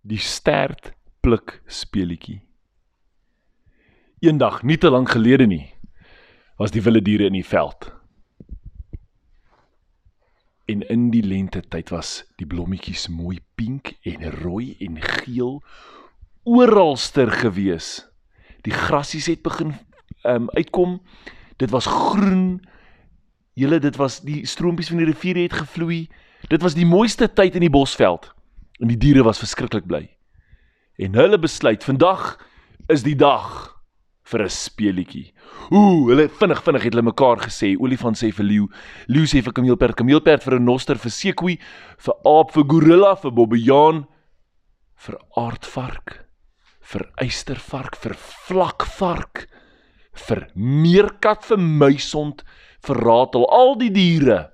Die stert pluk speelietjie. Eendag, nie te lank gelede nie, was die wilde diere in die veld. En in die lente tyd was die blommetjies mooi pink en rooi en geel oralster gewees. Die grasies het begin um, uitkom. Dit was groen. Julle dit was die stroompies van die rivier het gevloei. Dit was die mooiste tyd in die bosveld. En die diere was verskriklik bly. En hulle besluit vandag is die dag vir 'n speelietjie. Ooh, hulle vinnig vinnig het hulle mekaar gesê. Olifant sê vir leeu, leeu sê vir kameelperd, kameelperd vir 'n noster, vir sekoe, vir aap, vir gorilla, vir bobbejaan, vir aardvark, vir eystervark, vir vlakvark, vir meerkat, vir muisond, vir ratel, al die diere.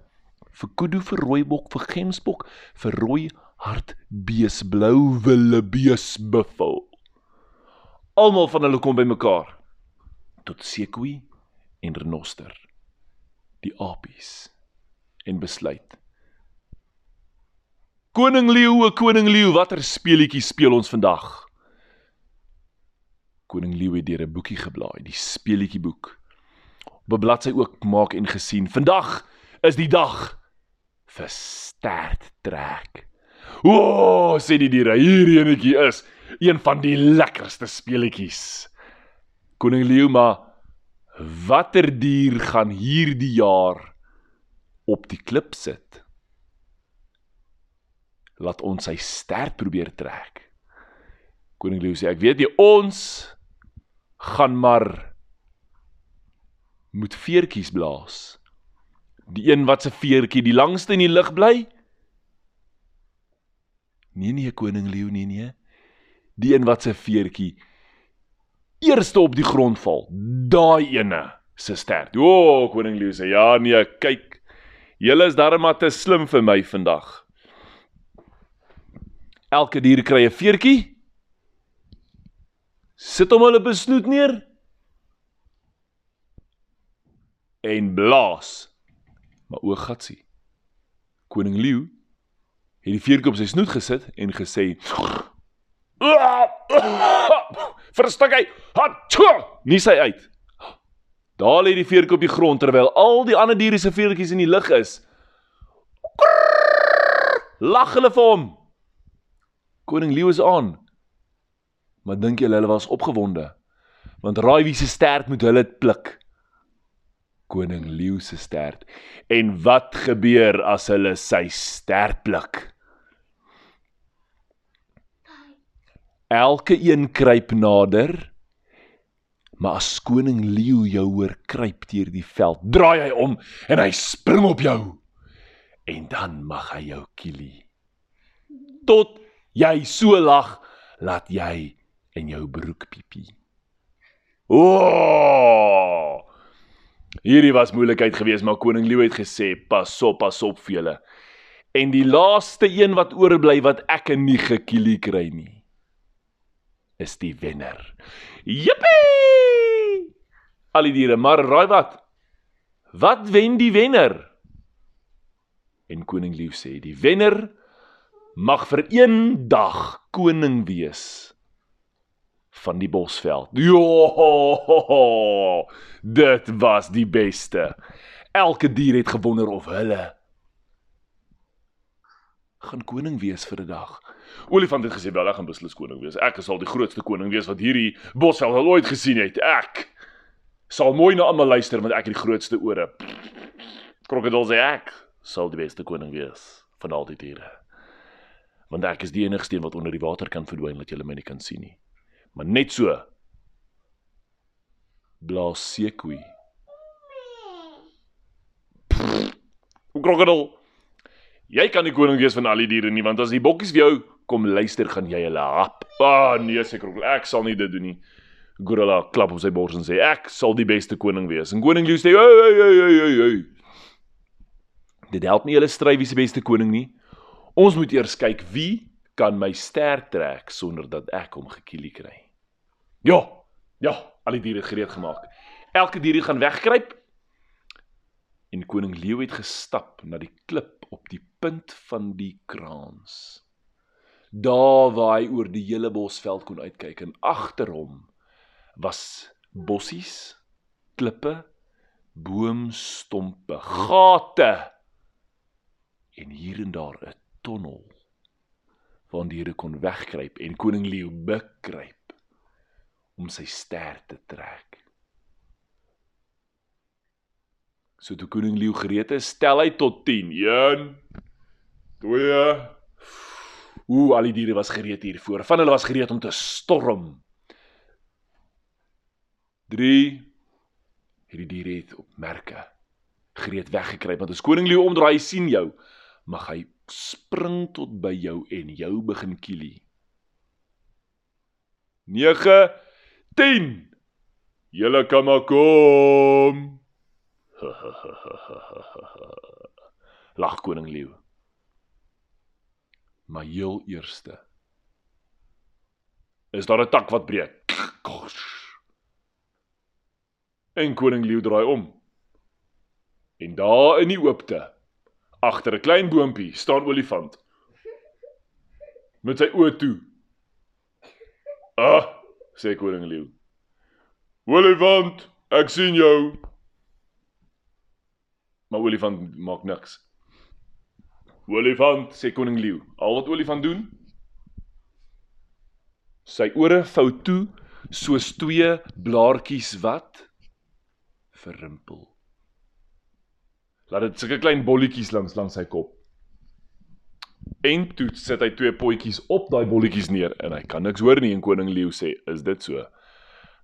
Vir kudu, vir rooibok, vir gemsbok, vir rooi hartbees, blou willebees, buffel. Almal van hulle kom bymekaar tot sekoe en renoster die apies en besluit Koning leeu, koning leeu, watter speelietjie speel ons vandag? Koning leeu het deur 'n boekie geblaai, die speelietjie boek. Op 'n bladsy ook maak en gesien. Vandag is die dag vir stert trek. O, oh, sê die diere, hierdie enetjie is een van die lekkerste speelietjies. Koning leeu maar watter dier gaan hierdie jaar op die klip sit? Laat ons sy stert probeer trek. Koning leeu sê ek weet jy ons gaan maar moet veertjies blaas. Die een wat se veertjie die langste in die lug bly? Nee nee koning leeu nee nee. Die een wat se veertjie eerste op die grond val. Daai ene se stert. O, oh, koning Leo sê ja nee, kyk. Julle is darem maar te slim vir my vandag. Elke dier kry 'n veertjie. Sit hom hulle besnoet neer. En blaas. Maar o gatsie. Koning Leo het die veertjie op sy snoet gesit en gesê Verstik hy. Hatso! Nie sy uit. Daar lê die veertjie op die grond terwyl al die ander diere se veertjies in die lug is. Lag hulle vir hom. Koning Leeu is aan. Maar dink jy hulle was opgewonde? Want raai wie se stert moet hulle pluk? Koning Leeu se stert. En wat gebeur as hulle sy stert pluk? Elke een kruip nader. Maar as koning leeu jou hoor kruip deur die veld, draai hy om en hy spring op jou. En dan mag hy jou kielie. Tot jy so lag, laat jy in jou broek piepie. O! Hierdie was moeilikheid geweest, maar koning leeu het gesê, "Pas op, pas op vir julle." En die laaste een wat oorbly wat ek nie gekielie kry nie is die wenner. Jippie! Al die diere, maar raai wat? Wat wen die wenner? En koning lief sê, die wenner mag vir een dag koning wees van die bosveld. Jo! Dit was die beste. Elke dier het gewonder of hulle gaan koning wees vir 'n dag. Olifant het gesê wel ek gaan beslis koning wees. Ek sal die grootste koning wees wat hierdie bosveld al ooit gesien het. Ek sal mooi na almal luister want ek het die grootste ore. Krokodil sê ek sal die beste koning wees van al die diere. Want ek is die enigste een wat onder die water kan verdwyn dat julle my nie kan sien nie. Maar net so blaas sekoe. Krokodil Jy kan nie koning wees van al die diere nie want as die bokkies vir jou kom luister gaan jy hulle hap. Ah nee seker ek sal nie dit doen nie. Gorilla klap op sy bors en sê ek sal die beste koning wees. En koning Leo sê hey hey hey hey hey. Dit help nie hulle stry wie se beste koning nie. Ons moet eers kyk wie kan my ster trek sonder dat ek hom gekielie kry. Ja. Ja, al die diere gereed gemaak. Elke dier gaan wegkruip. En koning Leo het gestap na die klip op die punt van die kraans. daar waar hy oor die hele bosveld kon uitkyk en agter hom was bossies, klippe, boomstompe, gate en hier en daar 'n tonnel waardeur hy kon wegkruip en koning leeu bekruip om sy ster te trek. So toe koning leeu gereed is, tel hy tot 10. 1 2 Ooh, al die diere was gereed hiervoor. Van hulle was gereed om te storm. 3 Hierdie diere het op merke gereed weggekruip want as koning leeu omdraai sien jou, mag hy spring tot by jou en jou begin kielie. 9 10 Julle kan maar kom. Lag koning leeu. Maar heel eerste is daar 'n tak wat breek. En koning leeu draai om. En daar in die oopte, agter 'n klein boontjie, staan olifant. Met sy oë toe. "Ah," sê koning leeu. "Olifant, ek sien jou." Maar olifant maak niks. "Olifant," sê koning leeu. Al wat olifant doen, sy ore vou toe soos twee blaartjies wat verrimpel. Laat dit sulke klein bolletjies langs langs sy kop. En toe sit hy twee potjies op daai bolletjies neer en hy kan niks hoor nie en koning leeu sê, "Is dit so?"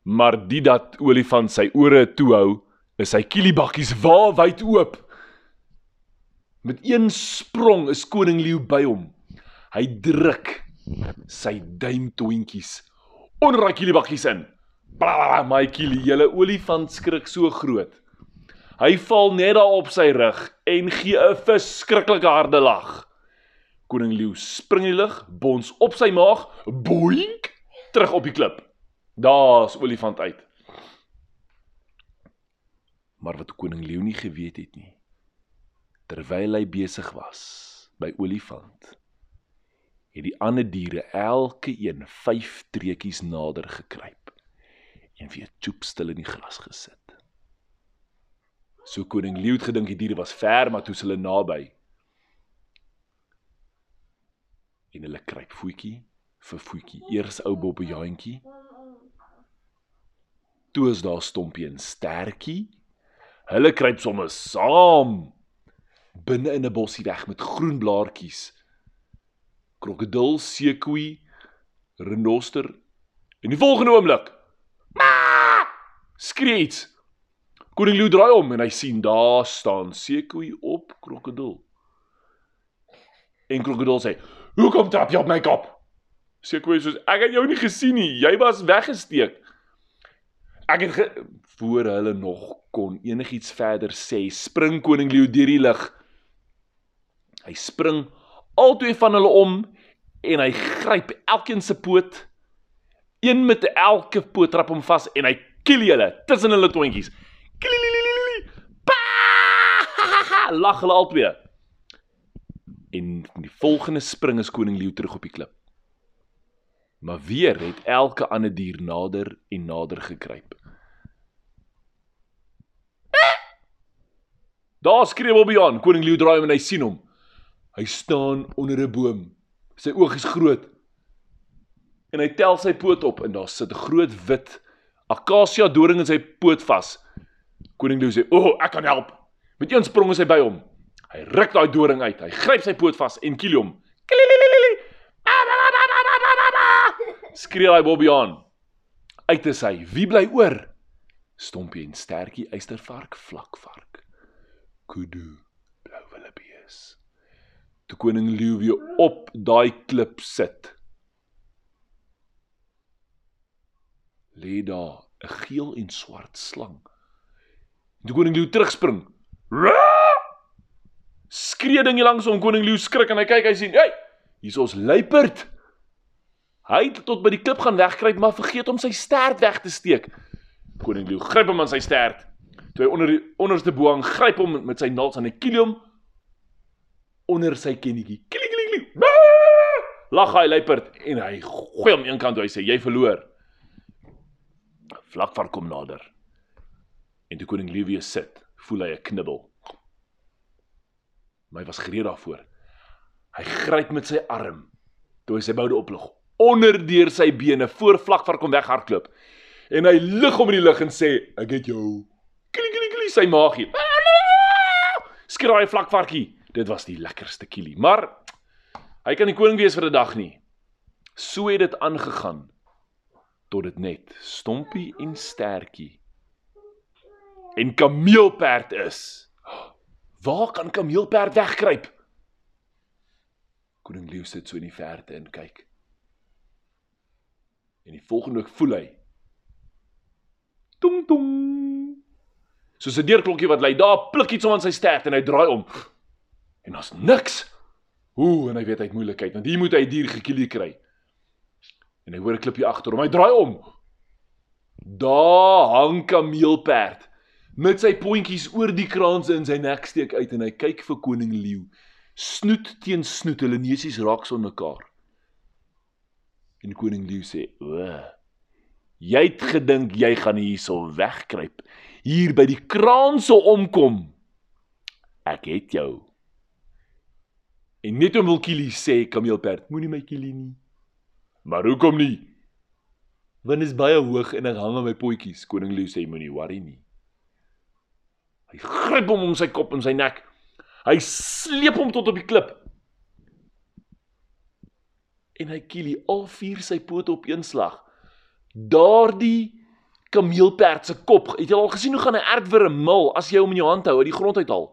Maar die dat olifant sy ore toehou, is sy kielibakkies waar wyd oop. Met een sprong is koning leeu by hom. Hy druk sy duimtoentjies onder daai kielibakkies in. My kielie, julle olifant skrik so groot. Hy val net daar op sy rug en gee 'n verskriklike harde lag. Koning leeu spring in die lug, bons op sy maag, boink, terug op die klip. Daar's olifant uit. Maar wat koning leeu nie geweet het nie, terwyl hy besig was by olifant, het die ander diere elke een 5 treetjies nader gekruip en weer choop stil in die gras gesit. So koning Leeu het gedink die diere was ver, maar toe hulle naby. En hulle kruip voetjie vir voetjie. Eers ou bobbejaantjie. Toe is daar stompie en stertjie. Hulle kruip sommer saam binne in 'n bossie weg met groen blaartjies. Krokodil, seekoei, renoster. En die volgende oomblik skree iets. Koning Lou draai om en hy sien daar staan seekoei op krokodil. En krokodil sê: "Hoekom trap jy op my kop?" Seekoei sê: "Ek het jou nie gesien nie. Jy was weggesteek." Ek het voor hulle nog kon enigiets verder sê, spring koning Lou deur die lug. Hy spring albei van hulle om en hy gryp elkeen se poot. Een met elke poot trap hom vas en hy kill julle tussen hulle toentjies. Lag hulle albei. En die volgende spring is koning leeu terug op die klip. Maar weer het elke ander dier nader en nader gekruip. Daar skree Bobby aan, koning leeu draai en hy sien hom. Hy staan onder 'n boom. Sy oë is groot. En hy tel sy poot op en daar sit 'n groot wit akasia doring in sy poot vas. Koning Leo sê: "O, oh, ek kan help." Met een sprong is hy by hom. Hy ruk daai doring uit. Hy gryp sy poot vas en kiel hom. Skree hy Bobby aan. Uit is hy. Wie bly oor? Stompie en stertjie eystervark vlakvark. Kudu blou wildebees. Toe koning weer op daai klip sit. lê daar 'n geel en swart slang. Die koning leeu terugspring. Skree ding hier langs om koning leeu skrik en hy kyk hy sien, "Hey, hier's ons luiperd." Hy het tot by die klip gaan wegkruip maar vergeet om sy stert weg te steek. Koning leeu gryp hom aan sy stert. Toe hy onder die onderste bo hang, gryp hom met sy naels aan 'n kilium onder sy kennetjie. Klik klik klik. lag hy luiperd en hy gooi hom een kant toe hy sê jy verloor. Vlakvark kom nader. En toe koning Lewe sit, voel hy 'n knibbel. Maar hy was gereed daarvoor. Hy gryp met sy arm toe hy sy boude oplig onder deur sy bene voor vlakvark kom weghardloop. En hy lig hom in die lug en sê ek het jou. Klie klie klie sy maagie. Skraai vlakvarkie. Dit was die lekkerste kielie. Maar hy kan nie koning wees vir 'n dag nie. So het dit aangegaan tot dit net stompie en stertjie en kameelperd is. Waar kan kameelperd wegkruip? Koning Leeu sit so in die verte en kyk. En die volgende oomblik voel hy tong tong. Soos 'n deurklokkie wat lui, daar pluk iets om aan sy stert en hy draai om. En daar's niks. Ooh, en hy weet hy het moeilikheid, want hier moet hy 'n dier gekielie kry. En hy hoor 'n klipjie agter hom. Hy draai om. Daar hang kameelperd met sy pontjies oor die kraanse in sy nek steek uit en hy kyk vir koning leeu. Snoet teen snoet, hulle neusies raak son mekaar. En koning leeu sê: "O, jy het gedink jy gaan hierso wegkruip, hier by die kraanse omkom. Ek het jou." En net om wil kielie sê kameelperd: "Moenie my kielie nie." Maar hoekom nie? Want is baie hoog en ek hang aan my potjies. Koning Leeu sê moenie worry nie. Hy gryp hom om sy kop en sy nek. Hy sleep hom tot op die klip. En hy kielie al vier sy pote op een slag. Daardie kameelperd se kop. Het jy al gesien hoe gaan 'n aardwurm mil as jy hom in jou hand hou uit die grond uithaal?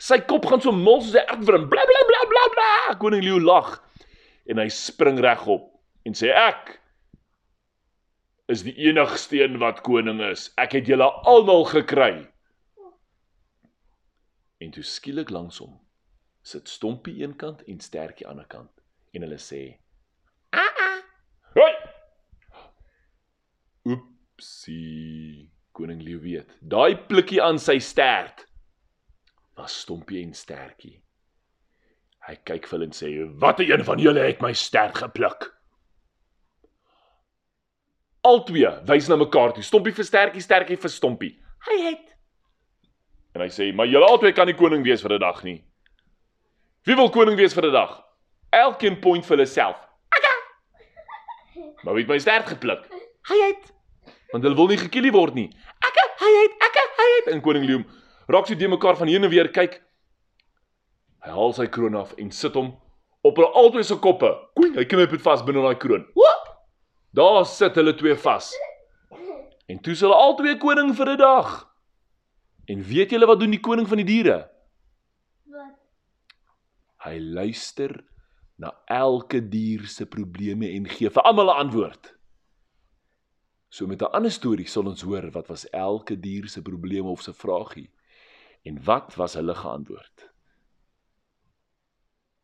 Sy kop gaan so mil soos 'n aardwurm. Bla bla bla. Koning Leeu lag en hy spring regop en sê ek is die enigste een wat koning is. Ek het julle almal gekry. En toe skielik langs hom sit Stompie een kant en Stertjie aan die ander kant en hulle sê: "A a." Hoi! Oepsie. Koning Leeu weet. Daai plikkie aan sy stert was Stompie en Stertjie. Hy kyk vir hulle en sê: "Watter een van julle het my stert gepluk?" Albei wys na mekaar toe. Stompie vir Stertjie, Stertjie vir Stompie. Hy het. En hy sê: "Maar julle albei kan nie koning wees vir 'n dag nie." Wie wil koning wees vir 'n dag? Elkeen point vir hulle self. Akka. Maar wie het my stert gepluk? Hy het. Want hulle wil nie gekielie word nie. Akka, hy het, akka, hy het. En koning Leeu raak so die mekaar van heen en weer kyk. Hy haal sy kroon af en sit hom op hulle albei se koppe. Koen, hy knip dit vas binne daai kroon. Woep! Daar sit hulle twee vas. En toe is hulle albei koning vir 'n dag. En weet julle wat doen die koning van die diere? Wat? Hy luister na elke dier se probleme en gee vir almal 'n antwoord. So met 'n ander storie sal ons hoor wat was elke dier se probleme of se vragie en wat was hulle geantwoord.